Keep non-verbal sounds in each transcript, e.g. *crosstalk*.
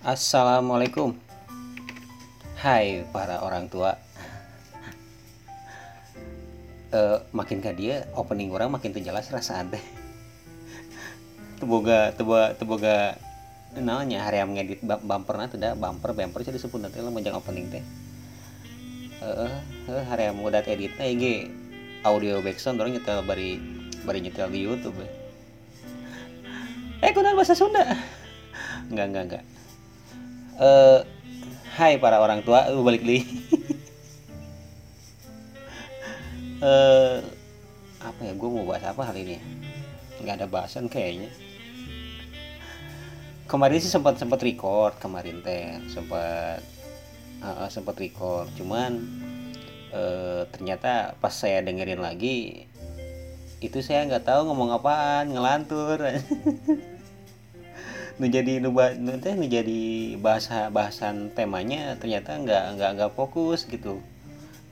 Assalamualaikum. Hai para orang tua. Uh, Makin ke dia? Opening orang makin terjelas rasa teh Teboga teboga teboga namanya hari yang ngedit bumper nanti dah bumper bumper jadi disebut nanti lah menjang opening teh. Uh, uh, hari yang edit teh audio background orang nyetel bari bari nyetel di YouTube. Eh eh kunan bahasa Sunda? Enggak enggak enggak uh, Hai para orang tua uh, balik lagi. Uh, *laughs* apa ya gue mau bahas apa hari ini nggak ada bahasan kayaknya. Kemarin sih sempat sempat record kemarin teh sempat uh, sempat record. Cuman uh, ternyata pas saya dengerin lagi itu saya nggak tahu ngomong apaan ngelantur *laughs* nu jadi nu, teh nu jadi bahasa bahasan temanya ternyata nggak nggak nggak fokus gitu.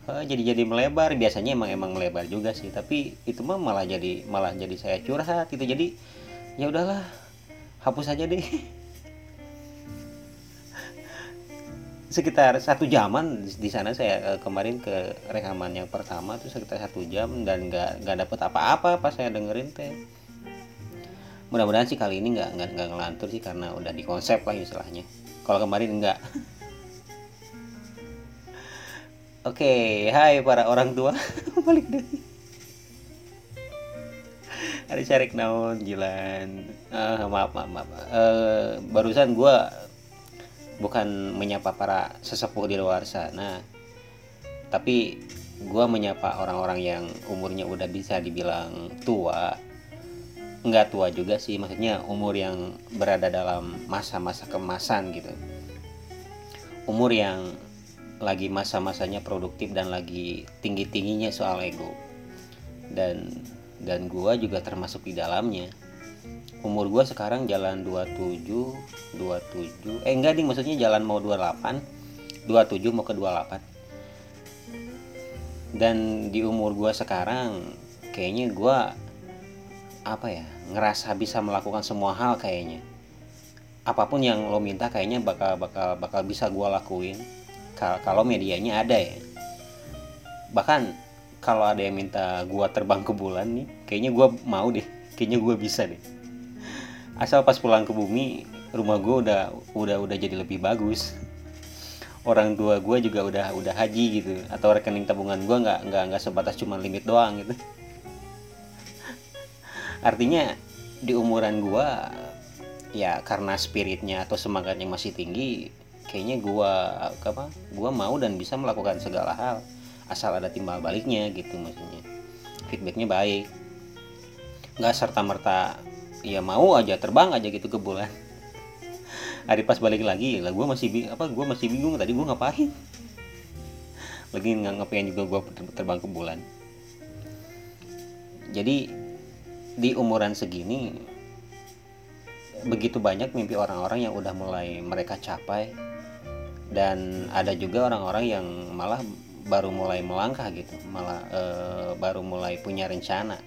Jadi jadi melebar. Biasanya emang emang melebar juga sih. Tapi itu mah malah jadi malah jadi saya curhat gitu. Jadi ya udahlah hapus aja deh. *laughs* Sekitar satu jaman di sana saya eh, kemarin ke rekaman yang pertama tuh sekitar satu jam dan nggak nggak dapet apa-apa pas saya dengerin teh mudah-mudahan sih kali ini nggak nggak ngelantur sih karena udah di konsep lah istilahnya. Kalau kemarin nggak. *laughs* Oke okay, hai para orang tua. *laughs* Balik deh ada cari naon jilan. Uh, maaf maaf maaf. Uh, barusan gue bukan menyapa para sesepuh di luar sana tapi gue menyapa orang-orang yang umurnya udah bisa dibilang tua nggak tua juga sih maksudnya umur yang berada dalam masa-masa kemasan gitu. Umur yang lagi masa-masanya produktif dan lagi tinggi-tingginya soal ego. Dan dan gue juga termasuk di dalamnya. Umur gue sekarang jalan 27 27 eh enggak ding maksudnya jalan mau 28 27 mau ke 28 dan di umur gue sekarang kayaknya gue apa ya ngerasa bisa melakukan semua hal kayaknya. Apa pun yang lo minta kayaknya bakal bakal bakal bisa gue lakuin. Kalau medianya ada ya. Bahkan kalau ada yang minta gue terbang ke bulan nih kayaknya gue mau deh. Kayaknya gue bisa deh. Asal pas pulang ke bumi rumah gue udah udah udah jadi lebih bagus. Orang tua gue juga udah udah haji gitu. Atau rekening tabungan gue nggak nggak nggak sebatas cuma limit doang gitu artinya di umuran gue ya karena spiritnya atau semangatnya masih tinggi kayaknya gue apa gue mau dan bisa melakukan segala hal asal ada timbal baliknya gitu maksudnya. Feedbacknya baik. Nggak serta merta ya mau aja terbang aja gitu ke bulan. Hari pas balik lagi lah gue masih apa gue masih bingung tadi gue ngapain. Lagi nggak ngapain juga gue terbang ke bulan. Jadi di umuran segini begitu banyak mimpi orang-orang yang udah mulai mereka capai. Dan ada juga orang-orang yang malah baru mulai melangkah gitu malah e, baru mulai punya rencana.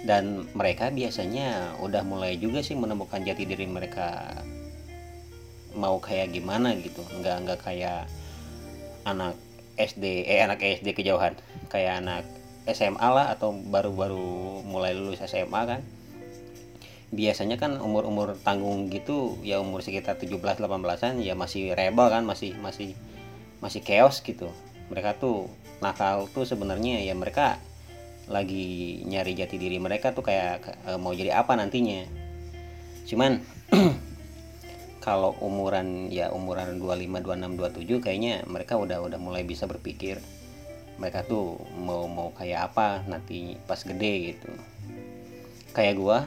Dan mereka biasanya udah mulai juga sih menemukan jati diri mereka mau kayak gimana gitu. Nggak nggak kayak anak SD eh anak SD kejauhan. Kayak anak SMA lah atau baru-baru mulai lulus SMA kan. Biasanya kan umur-umur tanggung gitu ya umur sekitar 17-18an ya masih rebel kan masih masih masih chaos gitu. Mereka tuh nakal tuh sebenarnya ya mereka lagi nyari jati diri mereka tuh kayak e, mau jadi apa nantinya. Cuman *clears throat* kalau umuran ya umuran 25 26 27 kayaknya mereka udah udah mulai bisa berpikir mereka tuh mau mau kayak apa nanti pas gede gitu. Kayak gua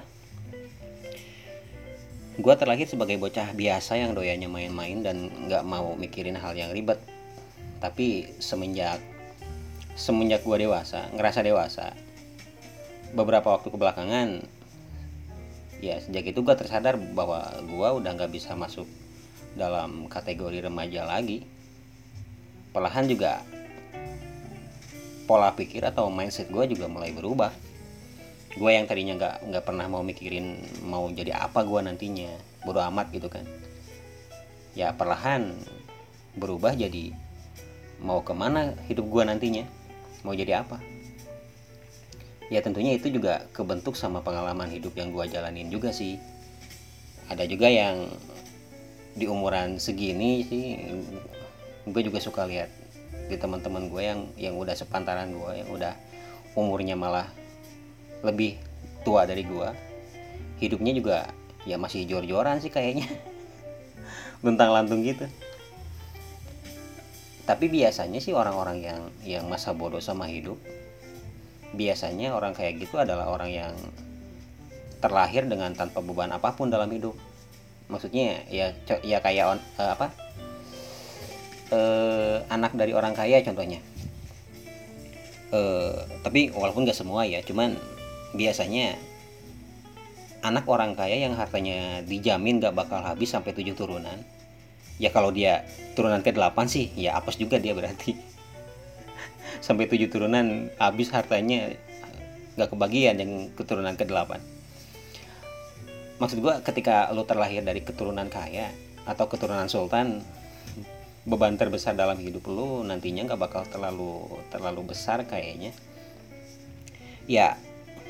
gua terlahir sebagai bocah biasa yang doyannya main-main dan nggak mau mikirin hal yang ribet. Tapi semenjak semenjak gue dewasa ngerasa dewasa beberapa waktu kebelakangan ya sejak itu gue tersadar bahwa gue udah nggak bisa masuk dalam kategori remaja lagi. Perlahan juga pola pikir atau mindset gue juga mulai berubah. Gue yang tadinya nggak nggak pernah mau mikirin mau jadi apa gue nantinya bodo amat gitu kan. Ya perlahan berubah jadi mau ke mana hidup gue nantinya mau jadi apa. Ya tentunya itu juga kebentuk sama pengalaman hidup yang gue jalanin juga sih. Ada juga yang di umuran segini sih gue juga suka lihat di teman-teman gue yang yang udah sepantaran gue yang udah umurnya malah lebih tua dari gue hidupnya juga ya masih jor-joran sih kayaknya. *laughs* Luntang lantung gitu. Tapi biasanya sih orang-orang yang yang masa bodoh sama hidup biasanya orang kayak gitu adalah orang yang terlahir dengan tanpa beban apa pun dalam hidup. Maksudnya ya ya kayak on, uh, apa uh, anak dari orang kaya contohnya. Uh, tapi walaupun gak semua ya cuman biasanya anak orang kaya yang hartanya dijamin gak bakal habis sampai tujuh turunan ya kalau dia turunan ke delapan sih ya apes juga dia berarti. *laughs* Sampai tujuh turunan habis hartanya gak kebagian yang keturunan ke delapan. Maksud gue ketika lo terlahir dari keturunan kaya atau keturunan sultan beban terbesar dalam hidup lo nantinya nggak bakal terlalu terlalu besar kayaknya. Ya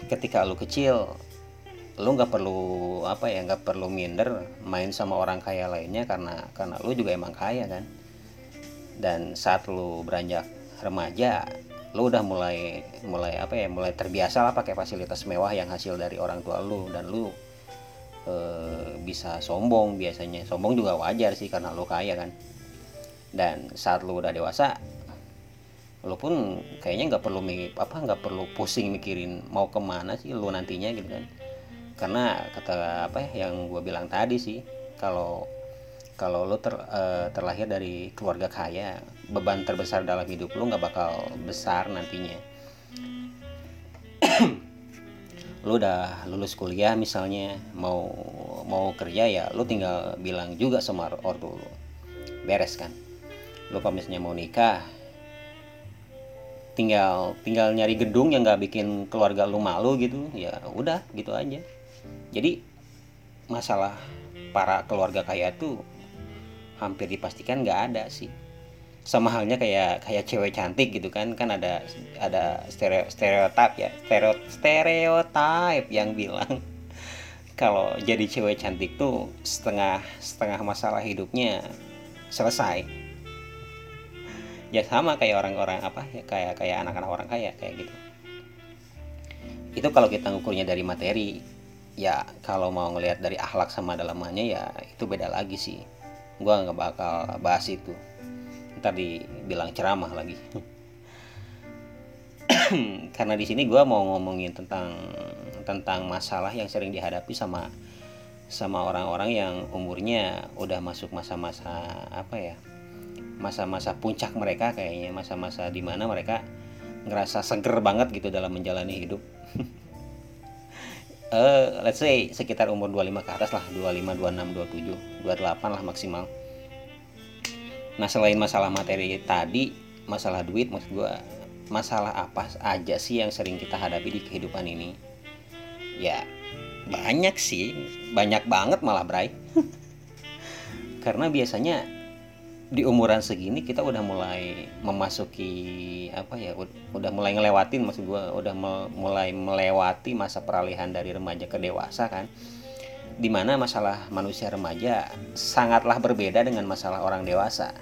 ketika lo kecil lo nggak perlu apa ya nggak perlu minder main sama orang kaya lainnya karena karena lo juga emang kaya kan. Dan saat lo beranjak remaja lo udah mulai mulai apa ya mulai terbiasa lah pakai fasilitas mewah yang hasil dari orang tua lo dan lo e, bisa sombong biasanya. Sombong juga wajar sih karena lo kaya kan dan saat lo udah dewasa lo pun kayaknya nggak perlu apa nggak perlu pusing mikirin mau ke mana sih lo nantinya gitu kan. Karena kata apa ya yang gue bilang tadi sih kalau kalau lo ter, e, terlahir dari keluarga kaya beban terbesar dalam hidup lo nggak bakal besar nantinya. Lu udah lulus kuliah misalnya mau mau kerja ya lu tinggal bilang juga sama ortu lu. Beres kan lu kalau misalnya mau nikah tinggal tinggal nyari gedung yang nggak bikin keluarga lu malu gitu ya udah gitu aja. Jadi masalah para keluarga kaya tuh hampir dipastikan nggak ada sih. Sama halnya kayak kayak cewek cantik gitu kan kan ada ada stereo stereotip ya stereo stereotip yang bilang *laughs* kalau jadi cewek cantik tuh setengah setengah masalah hidupnya selesai ya sama kayak orang-orang apa ya kayak kayak anak-anak orang kaya kayak gitu. Itu kalau kita ngukurnya dari materi ya kalau mau ngelihat dari akhlak sama dalamannya ya itu beda lagi sih. Gua nggak bakal bahas itu. Ntar dibilang ceramah lagi. *coughs* Karena di sini gue mau ngomongin tentang tentang masalah yang sering dihadapi sama sama orang-orang yang umurnya udah masuk masa-masa apa ya masa-masa puncak mereka kayaknya masa-masa di mana mereka ngerasa seger banget gitu dalam menjalani hidup. Uh, *laughs* let's say sekitar umur 25 ke atas lah 25 26 27 28 lah maksimal. Nah selain masalah materi tadi masalah duit maksud gue masalah apa aja sih yang sering kita hadapi di kehidupan ini? Ya banyak sih. Banyak banget malah Bray. *laughs* Karena biasanya di umuran segini kita udah mulai memasuki apa ya udah mulai ngelewatin maksud gue udah mulai melewati masa peralihan dari remaja ke dewasa kan di mana masalah manusia remaja sangatlah berbeda dengan masalah orang dewasa.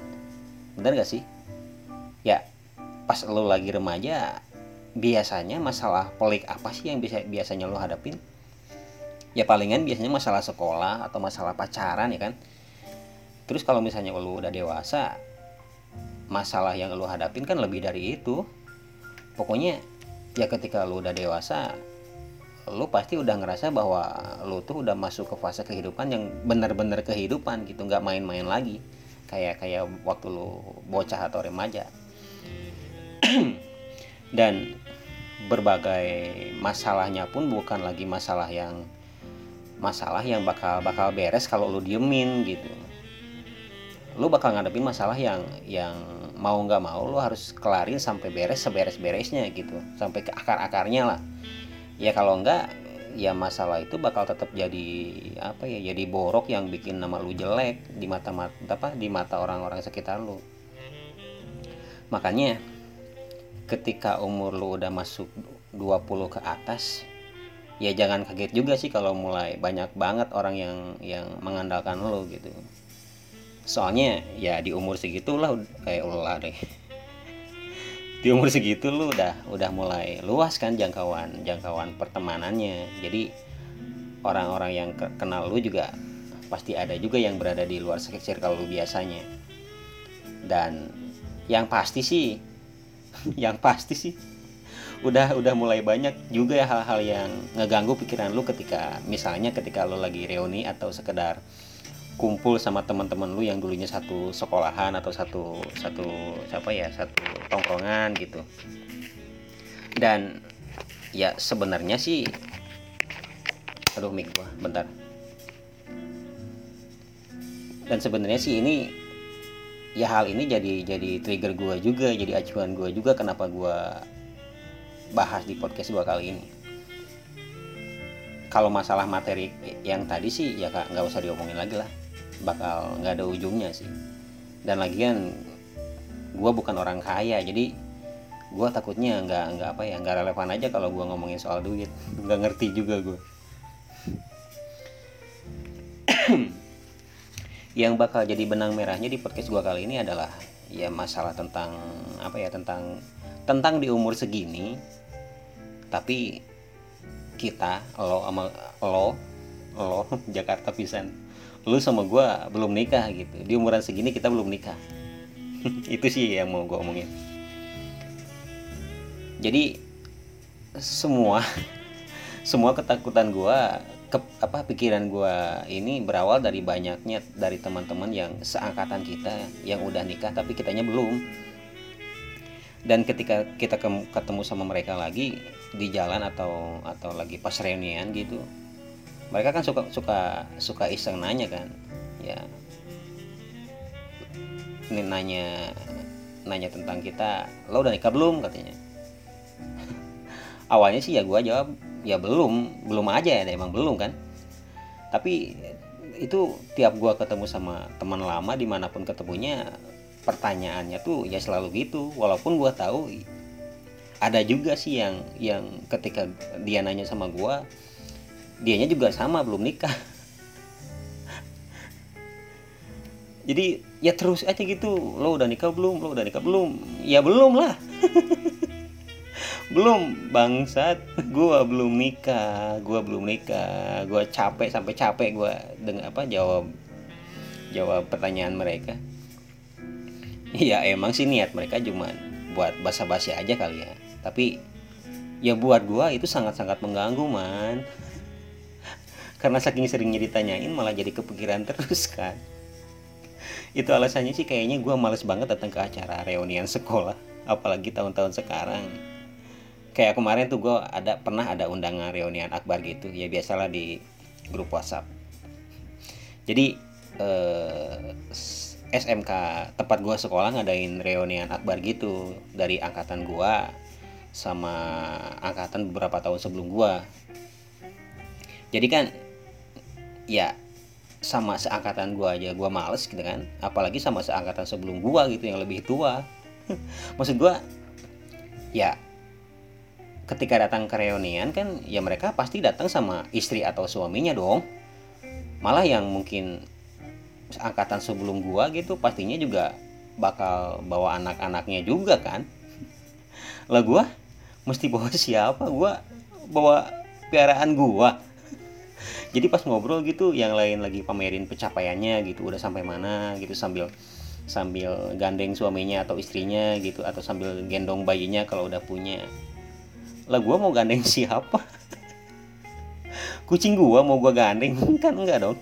Bener gak sih? Ya pas lo lagi remaja biasanya masalah pelik apa sih yang bisa biasanya lo hadapin? Ya palingan biasanya masalah sekolah atau masalah pacaran ya kan terus kalau misalnya lo udah dewasa masalah yang lo hadapin kan lebih dari itu. Pokoknya ya ketika lo udah dewasa lu pasti udah ngerasa bahwa lu tuh udah masuk ke fase kehidupan yang benar-benar kehidupan gitu nggak main-main lagi. Kayak kayak waktu lu bocah atau remaja. *clears throat* Dan berbagai masalahnya pun bukan lagi masalah yang masalah yang bakal bakal beres kalau lu diemin gitu lu bakal ngadepin masalah yang yang mau nggak mau lu harus kelarin sampai beres seberes beresnya gitu. Sampai ke akar akarnya lah. Ya kalau enggak ya masalah itu bakal tetap jadi apa ya jadi borok yang bikin nama lu jelek di mata mata apa di mata orang-orang sekitar lu. Makanya ketika umur lu udah masuk 20 ke atas ya jangan kaget juga sih kalau mulai banyak banget orang yang yang mengandalkan lu gitu soalnya ya di umur segitulah kayak ulah deh. Di umur segitu lu udah udah mulai luas kan jangkauan jangkauan pertemanannya. Jadi orang-orang yang kenal lu juga pasti ada juga yang berada di luar circle lu biasanya. Dan yang pasti sih *laughs* yang pasti sih udah udah mulai banyak juga ya hal-hal yang ngeganggu pikiran lu ketika misalnya ketika lu lagi reuni atau sekedar kumpul sama teman-teman lu yang dulunya satu sekolahan atau satu satu siapa ya satu tongkrongan gitu. Dan ya sebenarnya sih aduh mic gua bentar. Dan sebenarnya sih ini ya hal ini jadi jadi trigger gua juga jadi acuan gua juga kenapa gua bahas di podcast gua kali ini. Kalau masalah materi yang tadi sih ya nggak usah diomongin lagi lah bakal nggak ada ujungnya sih. Dan lagian gue bukan orang kaya jadi gue takutnya nggak nggak apa ya nggak relevan aja kalau gue ngomongin soal duit. *laughs* Nggak ngerti juga gue *coughs* yang bakal jadi benang merahnya di podcast gue kali ini adalah ya masalah tentang apa ya tentang tentang di umur segini tapi kita lo sama lo lo *laughs* Jakarta pisan lu sama gue belum nikah gitu. Di umuran segini kita belum nikah. *laughs* Itu sih yang mau gue omongin. Jadi semua *laughs* semua ketakutan gue ke, apa pikiran gue ini berawal dari banyaknya dari teman-teman yang seangkatan kita yang udah nikah tapi kitanya belum. Dan ketika kita ketemu sama mereka lagi di jalan atau atau lagi pas reunian gitu mereka kan suka suka suka iseng nanya kan. Ya. Ini nanya nanya tentang kita lo udah nikah belum? katanya. *laughs* Awalnya sih ya gue jawab ya belum belum aja ya emang belum kan. Tapi itu tiap gue ketemu sama teman lama di mana pun ketemunya pertanyaannya tuh ya selalu gitu. Walaupun gue tahu ada juga sih yang yang ketika dia nanya sama gue dianya juga sama belum nikah. Jadi ya terus aja gitu. Lo udah nikah belum? Lo udah nikah belum? Ya belum lah. *laughs* Belum bangsat. Gua belum nikah gua belum nikah. Gua capek sampai capek gua dengan apa jawab jawab pertanyaan mereka. Ya emang sih niat mereka cuma buat basa-basi aja kali ya. Tapi ya buat gua itu sangat-sangat mengganggu man karena saking seringnya ditanyain malah jadi kepikiran terus kan. Itu alasannya sih kayaknya gue males banget datang ke acara reunian sekolah apalagi tahun-tahun sekarang. Kayak kemarin tuh gue ada pernah ada undangan reunian akbar gitu. Ya biasalah di grup WhatsApp. Jadi eh, SMK tempat gue sekolah ngadain reunian akbar gitu. Dari angkatan gue sama angkatan beberapa tahun sebelum gue jadi kan ya sama seangkatan gue aja gue males gitu kan. Apalagi sama seangkatan sebelum gue gitu yang lebih tua. *laughs* Maksud gue ya ketika datang ke reunian kan ya mereka pasti datang sama istri atau suaminya dong. Malah yang mungkin angkatan sebelum gua gitu pastinya juga bakal bawa anak-anaknya juga kan. *laughs* Lah gua mesti bawa *laughs* siapa? Gua bawa piaraan gua jadi pas ngobrol gitu yang lain lagi pamerin pencapaiannya gitu udah sampai mana gitu sambil sambil gandeng suaminya atau istrinya gitu atau sambil gendong bayinya kalau udah punya. Lah gue mau gandeng *laughs* siapa? Kucing gue mau gue gandeng? *laughs* Kan enggak dong.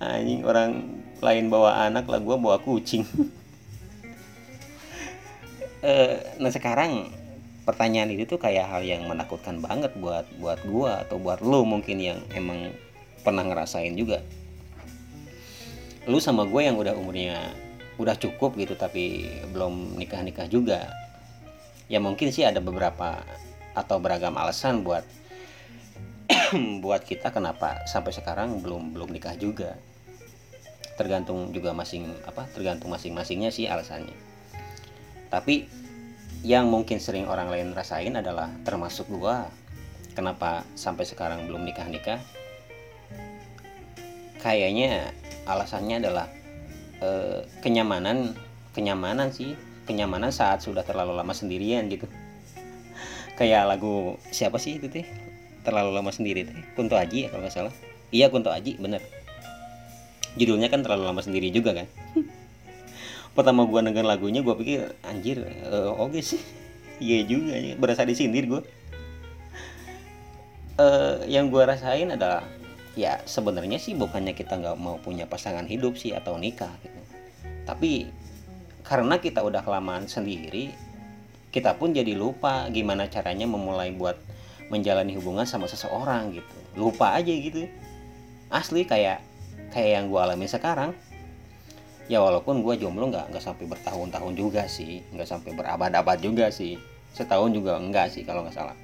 Anjing orang lain bawa anak lah gue bawa kucing. *laughs* Eh, nah sekarang pertanyaan itu tuh kayak hal yang menakutkan banget buat buat gua atau buat lu mungkin yang emang pernah ngerasain juga. Lu sama gue yang udah umurnya udah cukup gitu tapi belum nikah nikah juga ya mungkin sih ada beberapa atau beragam alasan buat *clears throat* buat kita kenapa sampai sekarang belum belum nikah juga. Tergantung juga masing apa tergantung masing-masingnya sih alasannya. Tapi yang mungkin sering orang lain rasain adalah termasuk gua. Kenapa sampai sekarang belum nikah nikah kayaknya alasannya adalah eh, kenyamanan kenyamanan sih. Kenyamanan saat sudah terlalu lama sendirian gitu. *laughs* Kayak lagu siapa sih itu teh? Terlalu lama sendiri teh. Kunto Aji ya kalau nggak salah. Iya Kunto Aji bener. Judulnya kan terlalu lama sendiri juga kan *laughs* pertama gua denger lagunya gua pikir anjir uh, oke okay sih. *laughs* Iya juga ya. berasa disindir gua. Uh, yang gua rasain adalah ya sebenarnya sih bukannya kita nggak mau punya pasangan hidup sih atau nikah gitu. Tapi karena kita udah kelamaan sendiri kita pun jadi lupa gimana caranya memulai buat menjalani hubungan sama seseorang gitu. Lupa aja gitu. Asli kayak kayak yang gue alami sekarang ya walaupun gue jomblo nggak nggak sampai bertahun-tahun juga sih. Nggak sampai berabad-abad juga sih. Setahun juga enggak sih kalau nggak salah.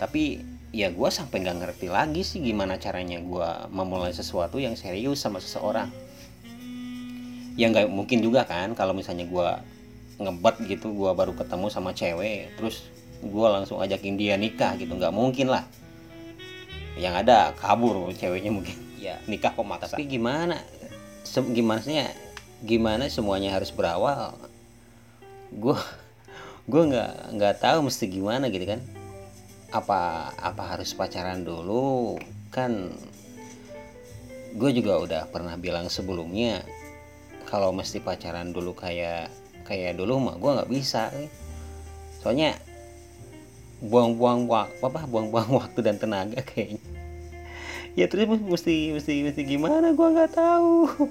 Tapi ya gue sampai nggak ngerti lagi sih gimana caranya gue memulai sesuatu yang serius sama seseorang. Ya nggak mungkin juga kan kalau misalnya gue ngebat gitu gue baru ketemu sama cewek terus gue langsung ajakin dia nikah gitu. Nggak mungkin lah. Yang ada kabur ceweknya mungkin. Ya nikah pemaksa tapi gimana se gimana sih gimana semuanya harus berawal? Gue gue nggak nggak tahu mesti gimana gitu kan. Apa apa harus pacaran dulu? Kan gue juga udah pernah bilang sebelumnya kalau mesti pacaran dulu kayak kayak dulu mah gue nggak bisa. Soalnya buang-buang waktu apa buang-buang *laughs* waktu dan tenaga kayaknya. Ya terus mesti mesti mesti gimana? Gue nggak tahu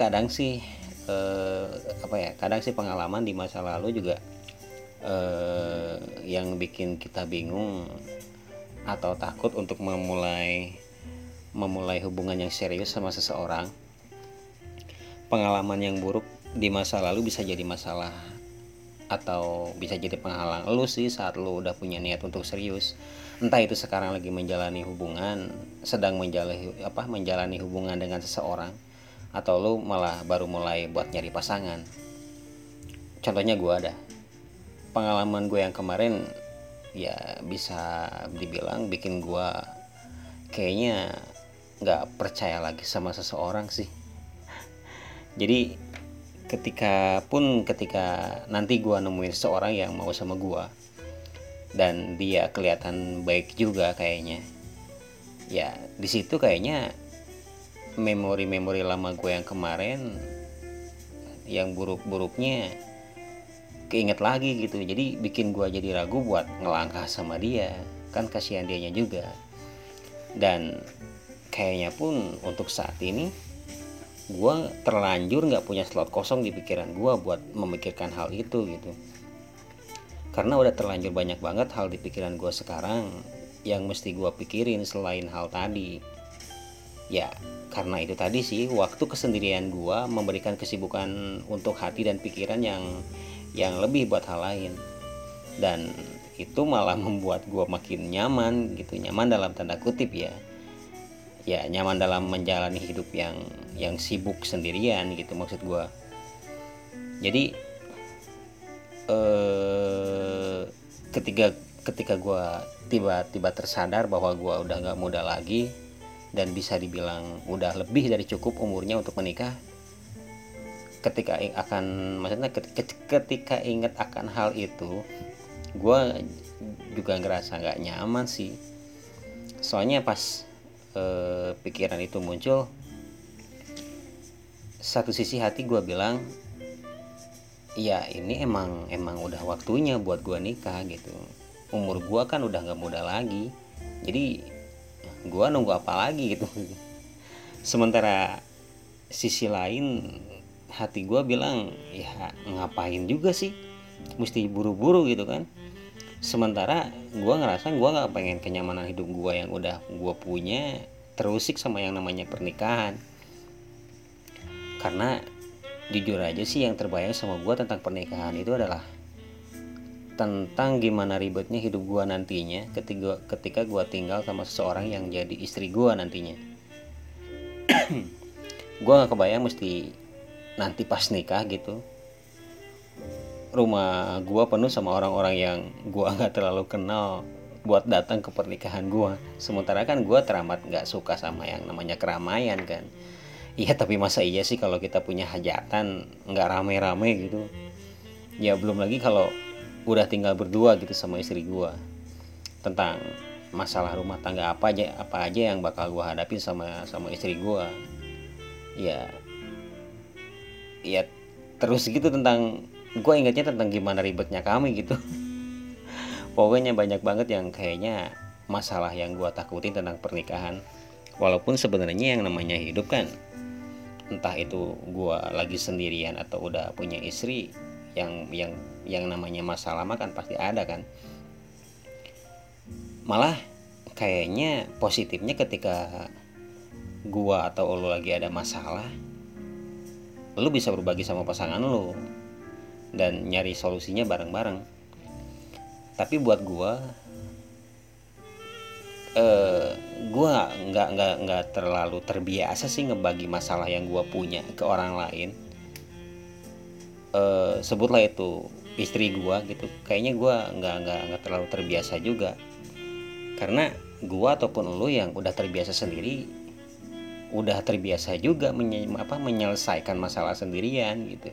kadang sih eh, apa ya kadang sih pengalaman di masa lalu juga eh, yang bikin kita bingung atau takut untuk memulai memulai hubungan yang serius sama seseorang. Pengalaman yang buruk di masa lalu bisa jadi masalah atau bisa jadi penghalang lu sih saat lu udah punya niat untuk serius. Entah itu sekarang lagi menjalani hubungan sedang menjalani apa menjalani hubungan dengan seseorang atau lu malah baru mulai buat nyari pasangan? Contohnya gue ada pengalaman gue yang kemarin ya bisa dibilang bikin gue kayaknya nggak percaya lagi sama seseorang sih. Jadi ketika pun ketika nanti gue nemuin seorang yang mau sama gue dan dia kelihatan baik juga kayaknya ya di situ kayaknya memori-memori lama gue yang kemarin yang buruk-buruknya keinget lagi gitu. Jadi bikin gue jadi ragu buat ngelangkah sama dia. Kan kasihan dianya juga. Dan kayaknya pun untuk saat ini gue terlanjur nggak punya slot kosong di pikiran gue buat memikirkan hal itu gitu. Karena udah terlanjur banyak banget hal di pikiran gue sekarang yang mesti gue pikirin selain hal tadi ya karena itu tadi sih waktu kesendirian gue memberikan kesibukan untuk hati dan pikiran yang yang lebih buat hal lain. Dan itu malah membuat gue makin nyaman gitu nyaman dalam tanda kutip ya. Ya nyaman dalam menjalani hidup yang yang sibuk sendirian gitu maksud gue jadi eh, ketika ketika gue tiba-tiba tersadar bahwa gue udah nggak muda lagi dan bisa dibilang udah lebih dari cukup umurnya untuk menikah. Ketika akan maksudnya ketika ingat akan hal itu gue juga ngerasa nggak nyaman sih. Soalnya pas eh, pikiran itu muncul satu sisi hati gue bilang ya ini emang emang udah waktunya buat gue nikah gitu. Umur gue kan udah nggak muda lagi. Jadi gue nunggu apa lagi gitu. Sementara sisi lain hati gue bilang ya ngapain juga sih? Mesti buru-buru gitu kan. Sementara gue ngerasa gue nggak pengen kenyamanan hidup gue yang udah gue punya terusik sama yang namanya pernikahan. Karena jujur aja sih yang terbayang sama gue tentang pernikahan itu adalah tentang gimana ribetnya hidup gua nantinya ketika ketika gua tinggal sama seseorang yang jadi istri gua nantinya. *clears throat* Gua nggak kebayang mesti nanti pas nikah gitu. Rumah gua penuh sama orang-orang yang gua *laughs* nggak terlalu kenal buat datang ke pernikahan gua. Sementara kan gua teramat nggak suka sama yang namanya keramaian kan. Iya tapi masa iya sih kalau kita punya hajatan nggak rame-rame gitu? Ya belum lagi kalau udah tinggal berdua gitu sama istri gua. Tentang masalah rumah tangga apa aja apa aja yang bakal gua hadapi sama sama istri gua. Ya ya terus gitu tentang gue ingatnya tentang gimana ribetnya kami gitu. *laughs* Pokoknya banyak banget yang kayaknya masalah yang gue takutin tentang pernikahan. Walaupun sebenarnya yang namanya hidup kan entah itu gue lagi sendirian atau udah punya istri yang yang yang namanya masalah mah kan pasti ada kan. Malah kayaknya positifnya ketika gua atau lo lagi ada masalah lu bisa berbagi sama pasangan lu dan nyari solusinya bareng-bareng. Tapi buat gua eh gua nggak nggak nggak terlalu terbiasa sih ngebagi masalah yang gua punya ke orang lain eh sebutlah itu istri gua gitu. Kayaknya gua nggak nggak nggak terlalu terbiasa juga. Karena gua ataupun lu yang udah terbiasa sendiri udah terbiasa juga menye apa, menyelesaikan masalah sendirian gitu.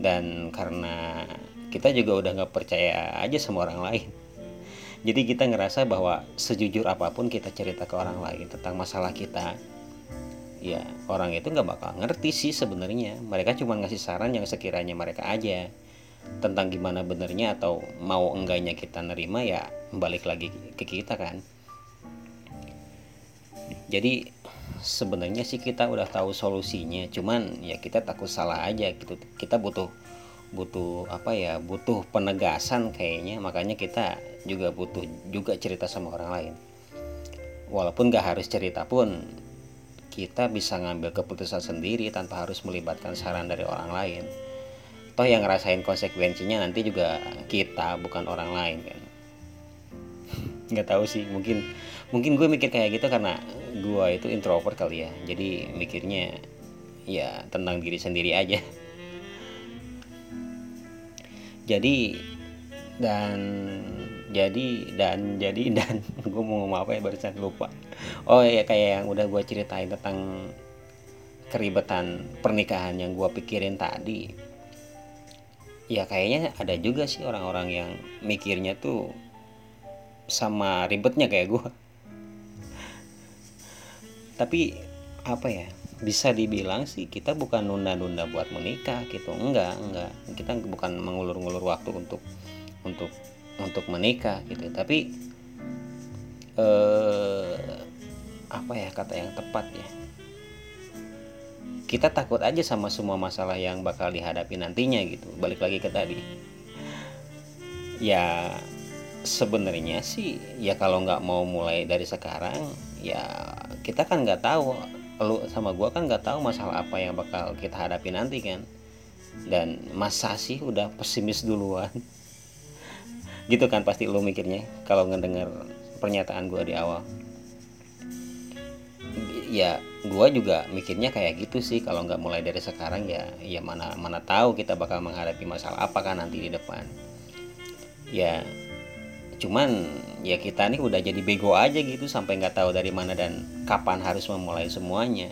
Dan karena kita juga udah nggak percaya aja sama orang lain. Jadi kita ngerasa bahwa sejujur apa pun kita cerita ke orang lain tentang masalah kita ya orang itu nggak bakal ngerti sih sebenarnya. Mereka cuma ngasih saran yang sekiranya mereka aja. Tentang gimana benernya atau mau enggaknya kita nerima ya balik lagi ke kita kan. Jadi sebenarnya sih kita udah tahu solusinya. Cuman ya kita takut salah aja gitu. Kita butuh butuh apa ya butuh penegasan kayaknya. Makanya kita juga butuh juga cerita sama orang lain. Walaupun gak harus cerita pun kita bisa ngambil keputusan sendiri tanpa harus melibatkan saran dari orang lain. Toh yang ngerasain konsekuensinya nanti juga kita bukan orang lain kan. *laughs* Nggak tahu sih mungkin mungkin gue mikir kayak gitu karena gue itu introvert kali ya. Jadi mikirnya ya tentang diri sendiri aja. *laughs* Jadi dan jadi dan jadi *laughs* dan gue mau ngomong apa ya barusan lupa. Oh ya kayak yang udah gue ceritain tentang keribetan pernikahan yang gue pikirin tadi. Ya kayaknya ada juga sih orang-orang yang mikirnya tuh sama ribetnya kayak gue *laughs* tapi apa ya bisa dibilang sih kita bukan nunda-nunda buat menikah gitu. Enggak enggak. Kita bukan mengulur-ngulur waktu untuk untuk untuk menikah gitu. Tapi eh, apa ya kata yang tepat ya? Kita takut aja sama semua masalah yang bakal dihadapi nantinya gitu. Balik lagi ke tadi. Ya sebenarnya sih ya kalau nggak mau mulai dari sekarang ya kita kan nggak tahu. Lu sama gua kan nggak tahu masalah apa yang bakal kita hadapi nanti kan. Dan masa sih udah pesimis duluan gitu kan pasti lu mikirnya kalau ngedenger pernyataan gua di awal. Ya gua juga mikirnya kayak gitu sih kalau nggak mulai dari sekarang ya ya mana mana tahu kita bakal menghadapi masalah apa kan nanti di depan. Ya cuman ya kita nih udah jadi bego aja gitu sampai nggak tahu dari mana dan kapan harus memulai semuanya.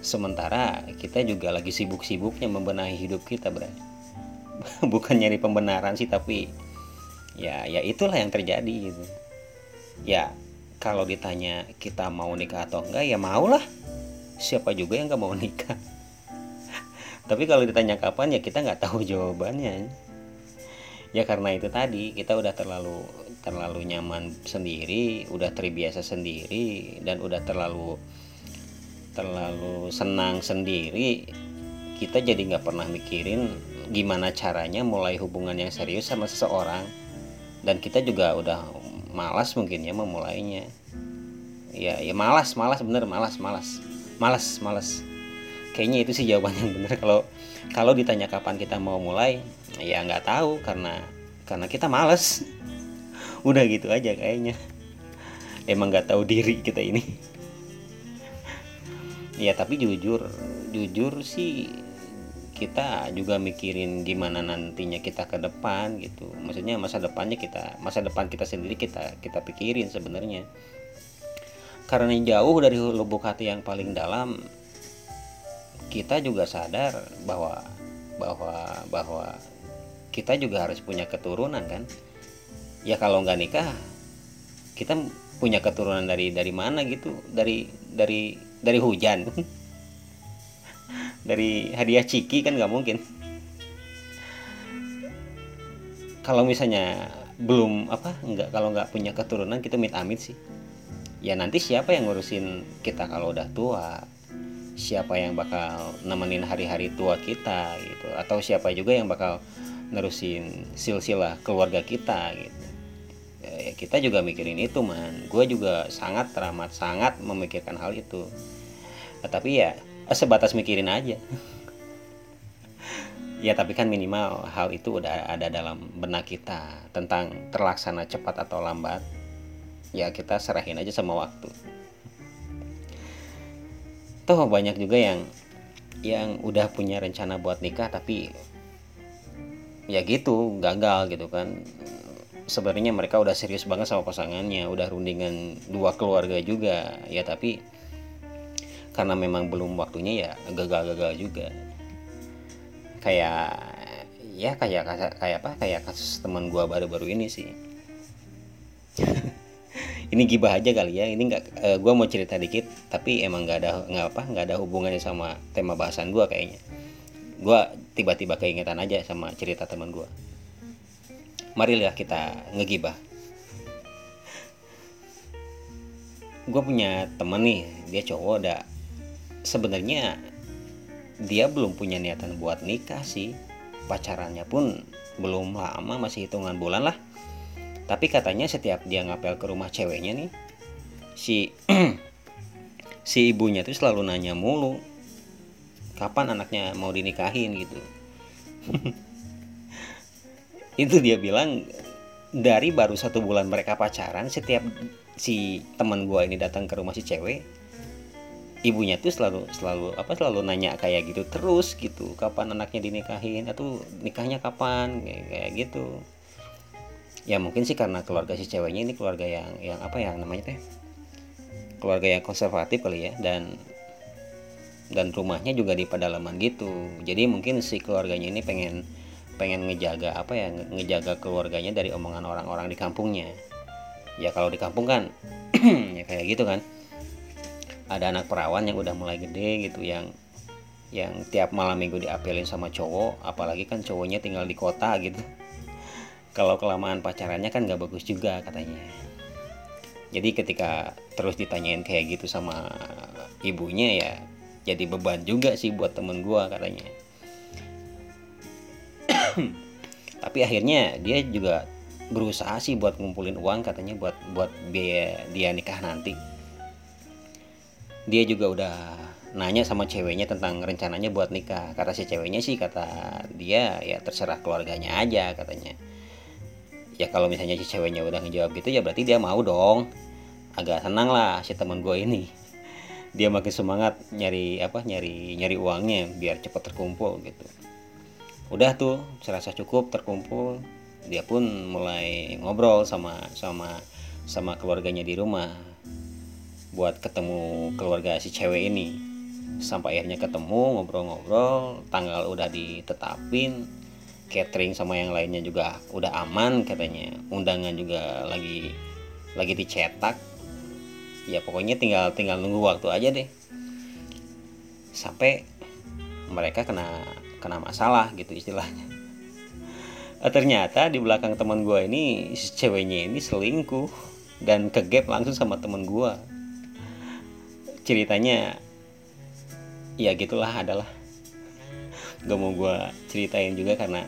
Sementara kita juga lagi sibuk-sibuknya membenahi hidup kita bro *laughs* bukan nyari pembenaran sih tapi ya ya itulah yang terjadi gitu. Ya kalau ditanya kita mau nikah atau enggak ya maulah. Siapa juga yang nggak mau nikah? *laughs* Tapi kalau ditanya kapan ya kita nggak tahu jawabannya. Ya karena itu tadi kita udah terlalu terlalu nyaman sendiri udah terbiasa sendiri dan udah terlalu terlalu senang sendiri kita jadi nggak pernah mikirin gimana caranya mulai hubungan yang serius sama seseorang dan kita juga udah malas mungkin ya memulainya. Ya ya malas malas bener malas malas. Malas malas. Kayaknya itu sih jawaban yang bener. Kalau kalau ditanya kapan kita mau mulai ya nggak tahu karena karena kita males *laughs* udah gitu aja kayaknya. Emang nggak tahu diri kita ini. *laughs* Ya tapi jujur jujur sih kita juga mikirin gimana nantinya kita ke depan gitu. Maksudnya masa depannya kita masa depan kita sendiri kita kita pikirin sebenarnya. Karena jauh dari lubuk hati yang paling dalam kita juga sadar bahwa bahwa bahwa kita juga harus punya keturunan kan? Ya kalau nggak nikah kita punya keturunan dari dari mana gitu? Dari dari dari hujan *laughs* dari hadiah ciki kan nggak mungkin. Kalau misalnya belum apa nggak kalau nggak punya keturunan kita mit amit sih. Ya nanti siapa yang ngurusin kita kalau udah tua? Siapa yang bakal nemenin hari-hari tua kita gitu. Atau siapa juga yang bakal nerusin silsilah keluarga kita gitu. Ya, ya kita juga mikirin itu man. Gue juga sangat teramat sangat memikirkan hal itu. Nah, tapi ya sebatas mikirin aja. Ya tapi kan minimal hal itu udah ada dalam benak kita tentang terlaksana cepat atau lambat. Ya kita serahin aja sama waktu. Toh banyak juga yang yang udah punya rencana buat nikah tapi ya gitu gagal gitu kan. Sebenarnya mereka udah serius banget sama pasangannya udah rundingan dua keluarga juga. Ya tapi karena memang belum waktunya ya gagal-gagal juga. Kayak ya kayak kayak apa? Kayak kasus teman gua baru-baru ini sih. *laughs* Ini gibah aja kali ya ini nggak uh, gua mau cerita dikit tapi emang nggak ada nggak apa nggak ada hubungannya sama tema bahasan gua kayaknya. Gua tiba-tiba keingetan aja sama cerita teman gua. Marilah kita ngegibah. Gue punya temen nih dia cowok udah sebenarnya dia belum punya niatan buat nikah sih. Pacarannya pun belum lama masih hitungan bulan lah. Tapi katanya setiap dia ngapel ke rumah ceweknya nih si *clears throat* si ibunya tuh selalu nanya mulu kapan anaknya mau dinikahin? gitu. *laughs* Itu dia bilang dari baru satu bulan mereka pacaran setiap si teman gua ini datang ke rumah si cewek ibunya tuh selalu selalu apa selalu nanya kayak gitu terus gitu kapan anaknya dinikahin atau nikahnya kapan kayak, gitu. Ya mungkin sih karena keluarga si ceweknya ini keluarga yang yang apa yang namanya teh? Keluarga yang konservatif kali ya dan dan rumahnya juga di pedalaman gitu. Jadi mungkin si keluarganya ini pengen pengen ngejaga apa ya ngejaga keluarganya dari omongan orang-orang di kampungnya. Ya kalau di kampung kan *clears throat* ya kayak gitu kan ada anak perawan yang udah mulai gede gitu yang yang tiap malam minggu diapelin sama cowok apalagi kan cowoknya tinggal di kota gitu. *laughs* Kalau kelamaan pacarannya kan nggak bagus juga katanya. Jadi ketika terus ditanyain kayak gitu sama ibunya ya jadi beban juga sih buat temen gua katanya. *coughs* Tapi akhirnya dia juga berusaha sih buat ngumpulin uang katanya buat buat biaya dia nikah nanti dia juga udah nanya sama ceweknya tentang rencananya buat nikah. Kata si ceweknya sih kata dia ya terserah keluarganya aja katanya. Ya kalau misalnya si ceweknya udah ngejawab gitu ya berarti dia mau dong. Agak senang lah si teman gue ini. Dia makin semangat nyari apa nyari nyari uangnya biar cepat terkumpul gitu. Udah tuh serasa cukup terkumpul. Dia pun mulai ngobrol sama sama sama keluarganya di rumah buat ketemu keluarga si cewek ini. Sampai akhirnya ketemu ngobrol-ngobrol tanggal udah ditetapin catering sama yang lainnya juga udah aman katanya. Undangan juga lagi lagi dicetak. Ya pokoknya tinggal tinggal nunggu waktu aja deh. Sampai mereka kena kena masalah gitu istilahnya. Ternyata di belakang teman gue ini si ceweknya ini selingkuh dan kegap langsung sama teman gue ceritanya ya gitulah adalah. Gak mau gue ceritain juga karena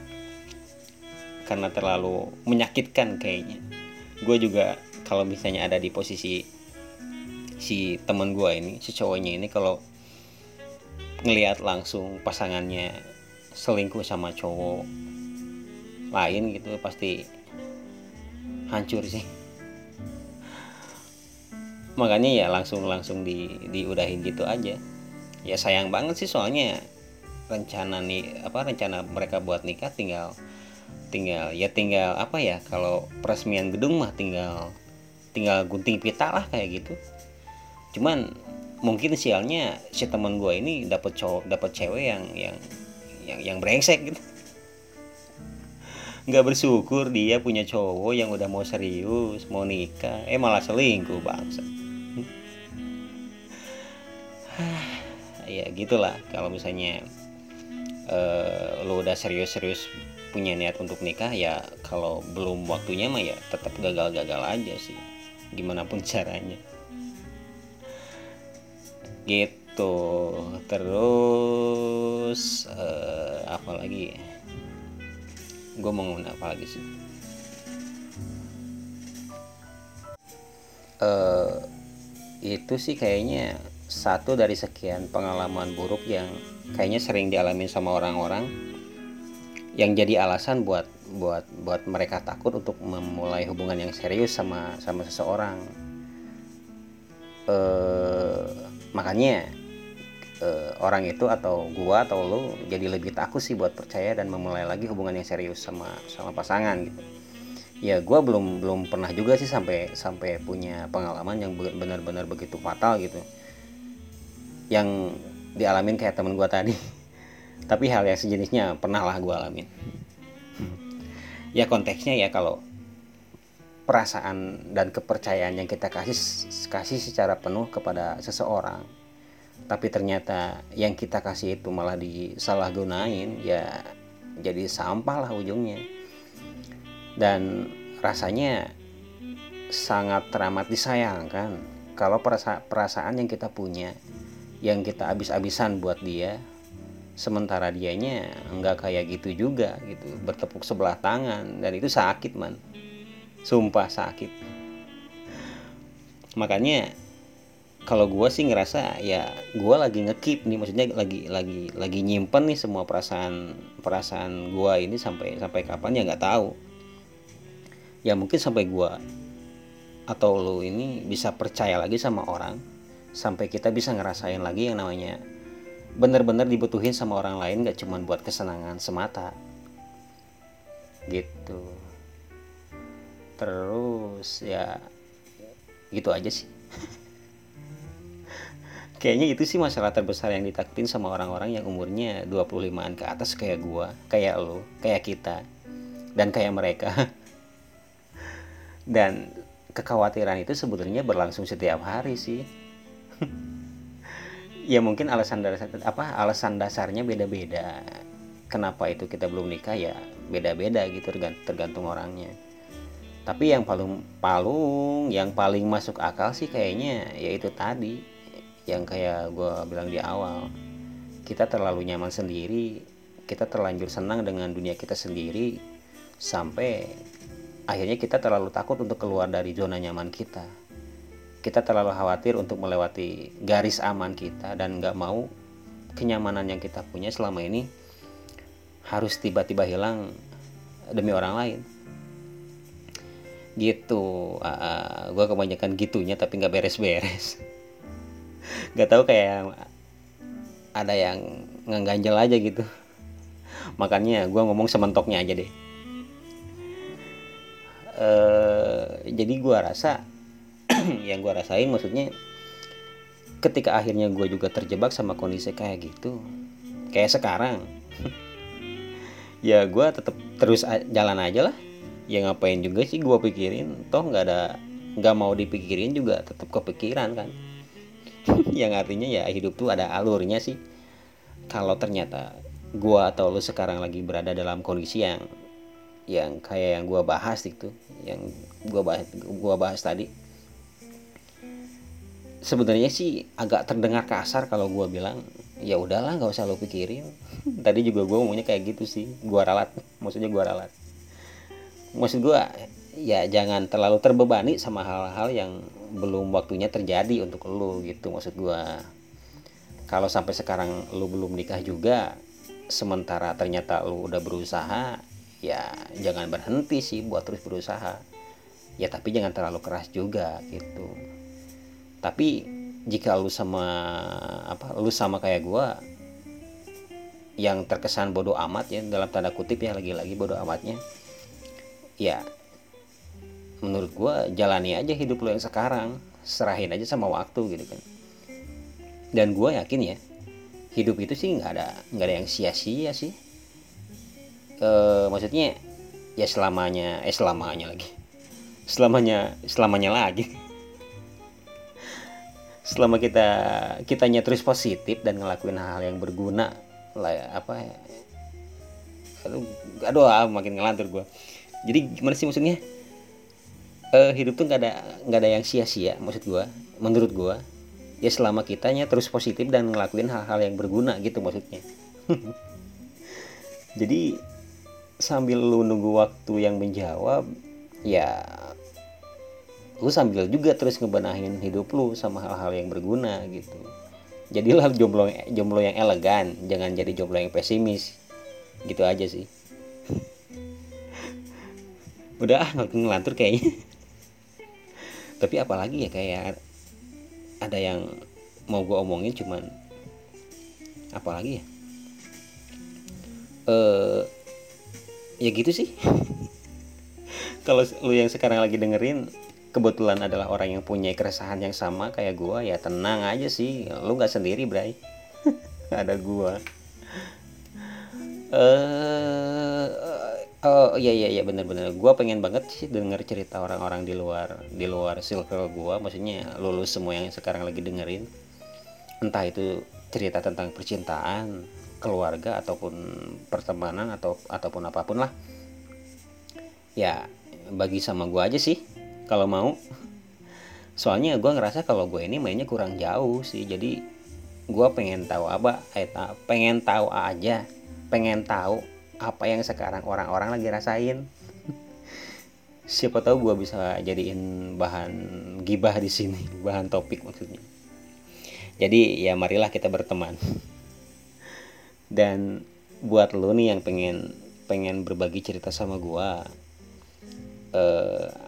karena terlalu menyakitkan kayaknya. Gue juga kalau misalnya ada di posisi si teman gue ini si cowoknya ini kalau ngelihat langsung pasangannya selingkuh sama cowok lain gitu pasti hancur sih makanya ya langsung langsung di diudahin gitu aja. Ya sayang banget sih soalnya rencana nih apa rencana mereka buat nikah tinggal tinggal ya tinggal apa ya kalau peresmian gedung mah tinggal tinggal gunting pita lah kayak gitu. Cuman mungkin sialnya si teman gue ini dapat cowok dapat cewek yang yang yang yang brengsek gitu. Nggak bersyukur dia punya cowok yang udah mau serius mau nikah. Eh malah selingkuh bangsa ya gitulah. Kalau misalnya uh, lu udah serius-serius punya niat untuk nikah ya kalau belum waktunya mah ya tetap gagal-gagal aja sih. Gimana pun *laughs* caranya. Gitu. Terus uh, apa lagi? Gue mau ngomong apa lagi sih? Uh, itu sih kayaknya satu dari sekian pengalaman buruk yang kayaknya sering dialami sama orang-orang yang jadi alasan buat buat buat mereka takut untuk memulai hubungan yang serius sama sama seseorang. Eh, makanya eh, orang itu atau gua atau lu jadi lebih takut sih buat percaya dan memulai lagi hubungan yang serius sama sama pasangan gitu. Ya gua belum belum pernah juga sih sampai sampai punya pengalaman yang benar-benar begitu fatal gitu yang dialamin kayak temen gue tadi. *laughs* Tapi hal yang sejenisnya pernah lah gue alamin. Ya konteksnya ya kalau perasaan dan kepercayaan yang kita kasih kasih secara penuh kepada seseorang tapi ternyata yang kita kasih itu malah disalahgunain ya jadi sampah lah ujungnya. Dan rasanya sangat teramat disayangkan kalau perasa perasaan yang kita punya yang kita habis-habisan buat dia sementara dianya nggak kayak gitu juga gitu. Bertepuk sebelah tangan dan itu sakit man. Sumpah sakit. Makanya kalau gue sih ngerasa ya gue lagi ngekip nih maksudnya lagi lagi lagi nyimpen nih semua perasaan perasaan gue ini sampai sampai kapan ya nggak tahu. Ya mungkin sampai gue atau lo ini bisa percaya lagi sama orang sampai kita bisa ngerasain lagi yang namanya bener-bener dibutuhin sama orang lain gak cuman buat kesenangan semata. Gitu. Terus ya gitu aja sih. *laughs* Kayaknya itu sih masalah terbesar yang ditakutin sama orang-orang yang umurnya 25an ke atas kayak gua kayak lo kayak kita dan kayak mereka. *laughs* Dan kekhawatiran itu sebetulnya berlangsung setiap hari sih *laughs* ya mungkin alasan dasar apa alasan dasarnya beda-beda. Kenapa itu kita belum nikah ya beda-beda gitu tergantung orangnya. Tapi yang paling palung yang paling masuk akal sih kayaknya yaitu tadi yang kayak gue bilang di awal. Kita terlalu nyaman sendiri kita terlanjur senang dengan dunia kita sendiri sampai akhirnya kita terlalu takut untuk keluar dari zona nyaman kita kita terlalu khawatir untuk melewati garis aman kita dan nggak mau kenyamanan yang kita punya selama ini harus tiba-tiba hilang demi orang lain. Gitu. Uh, uh, gue kebanyakan gitunya tapi nggak beres-beres. *laughs* Nggak tahu kayak ada yang ngeganjel aja gitu. Makanya gue ngomong sementoknya aja deh. Uh, jadi gue rasa *clears throat* yang gue rasain maksudnya ketika akhirnya gue juga terjebak sama kondisi kayak gitu kayak sekarang *laughs* ya gue tetap terus jalan aja lah. Ya ngapain juga sih gue pikirin? Toh nggak ada nggak mau dipikirin juga tetap kepikiran kan. *laughs* Yang artinya ya hidup tuh ada alurnya sih. Kalau ternyata gue atau lo sekarang lagi berada dalam kondisi yang yang kayak yang gue bahas itu yang gue bahas gua bahas tadi sebenarnya sih agak terdengar kasar kalau gue bilang ya udahlah nggak usah lo pikirin. *laughs* Tadi juga gue ngomongnya kayak gitu sih gue ralat *laughs* maksudnya gue ralat. Maksud gue ya jangan terlalu terbebani sama hal-hal yang belum waktunya terjadi untuk lo gitu maksud gue kalau sampai sekarang lo belum nikah juga sementara ternyata lo udah berusaha ya jangan berhenti sih buat terus berusaha. Ya tapi jangan terlalu keras juga gitu tapi jika lu sama apa lu sama kayak gua yang terkesan bodoh amat ya dalam tanda kutip ya lagi-lagi bodoh amatnya ya menurut gue jalani aja hidup lo yang sekarang. Serahin aja sama waktu gitu kan. Dan gue yakin ya hidup itu sih nggak ada nggak ada yang sia-sia sih. E, maksudnya ya selamanya eh selamanya lagi. Selamanya selamanya lagi selama kita kitanya terus positif dan ngelakuin hal, -hal yang berguna lah apa ya? Aduh, aduh ah, makin ngelantur gue jadi gimana sih maksudnya? Uh, hidup tuh nggak ada nggak ada yang sia-sia maksud gue menurut gue ya selama kitanya terus positif dan ngelakuin hal-hal yang berguna gitu maksudnya. *laughs* Jadi sambil lu nunggu waktu yang menjawab ya lu sambil juga terus ngebenahin hidup lu sama hal-hal yang berguna gitu. Jadilah jomblo jomblo yang elegan jangan jadi jomblo yang pesimis. Gitu aja sih. *laughs* Udah ah ngelantur kayaknya. *laughs* Tapi apalagi ya kayak ada yang mau gue omongin cuman apalagi ya? Eh ya gitu sih. *laughs* Kalau lu yang sekarang lagi dengerin kebetulan adalah orang yang punya keresahan yang sama kayak gua ya tenang aja sih. Lu nggak sendiri bray. *laughs* Ada gua. Eh uh, oh iya iya iya bener-bener gua pengen banget sih denger cerita orang-orang di luar di luar circle gua. Maksudnya lulus semua yang sekarang lagi dengerin. Entah itu cerita tentang percintaan keluarga ataupun pertemanan atau ataupun apa pun lah. Ya bagi sama gua aja sih kalau mau. Soalnya gue ngerasa kalau gue ini mainnya kurang jauh sih. Jadi gue pengen tahu apa eh pengen tahu aja. Pengen tahu apa yang sekarang orang-orang lagi rasain. *laughs* Siapa tahu gue bisa jadiin bahan gibah di sini *laughs* bahan topik maksudnya. Jadi ya marilah kita berteman. *laughs* Dan buat lo nih yang pengen pengen berbagi cerita sama gue eh,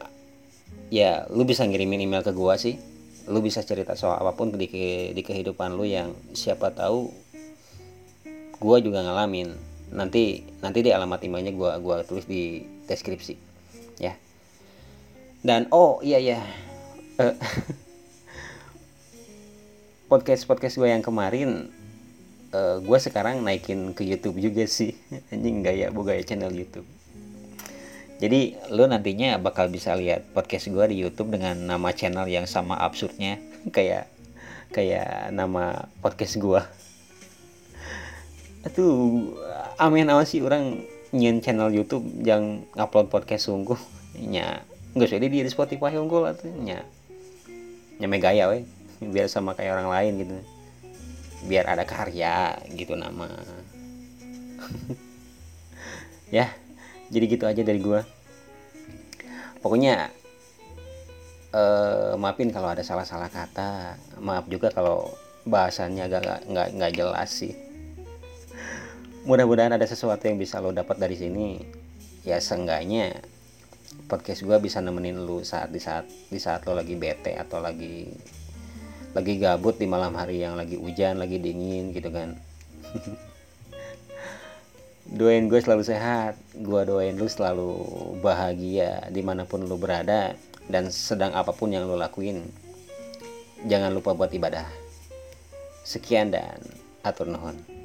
ya lu bisa ngirimin email ke gua sih. Lu bisa cerita soal apa pun di, di kehidupan lu yang siapa tahu gua juga ngalamin. Nanti nanti di alamat emailnya gua gua tulis di deskripsi ya. Dan oh iya *laughs* ya uh, podcast podcast gue yang kemarin uh, eh, gue sekarang naikin ke YouTube juga sih. *laughs* Anjing gaya gaya channel YouTube jadi lu nantinya bakal bisa lihat podcast gue di YouTube dengan nama channel yang sama absurdnya. *laughs* Kayak kayak nama podcast gue. Itu amin awas sih orang nyen channel YouTube yang upload podcast sungguh nya nggak usah di Spotify unggul atau nya nyame gaya we biar sama kayak orang lain gitu. Biar ada karya gitu nama. *laughs* Ya jadi gitu aja dari gua. Pokoknya uh, maafin kalau ada salah-salah kata. Maaf juga kalau bahasanya agak nggak nggak jelas sih. Mudah-mudahan ada sesuatu yang bisa lo dapat dari sini. Ya seenggaknya podcast gue bisa nemenin lu saat di saat di saat lo lagi bete atau lagi lagi gabut di malam hari yang lagi hujan lagi dingin gitu kan *laughs* doain gue selalu sehat. Gue doain lu selalu bahagia di mana pun lu berada dan sedang apa pun yang lu lakuin. Jangan lupa buat ibadah. Sekian dan atur nuhun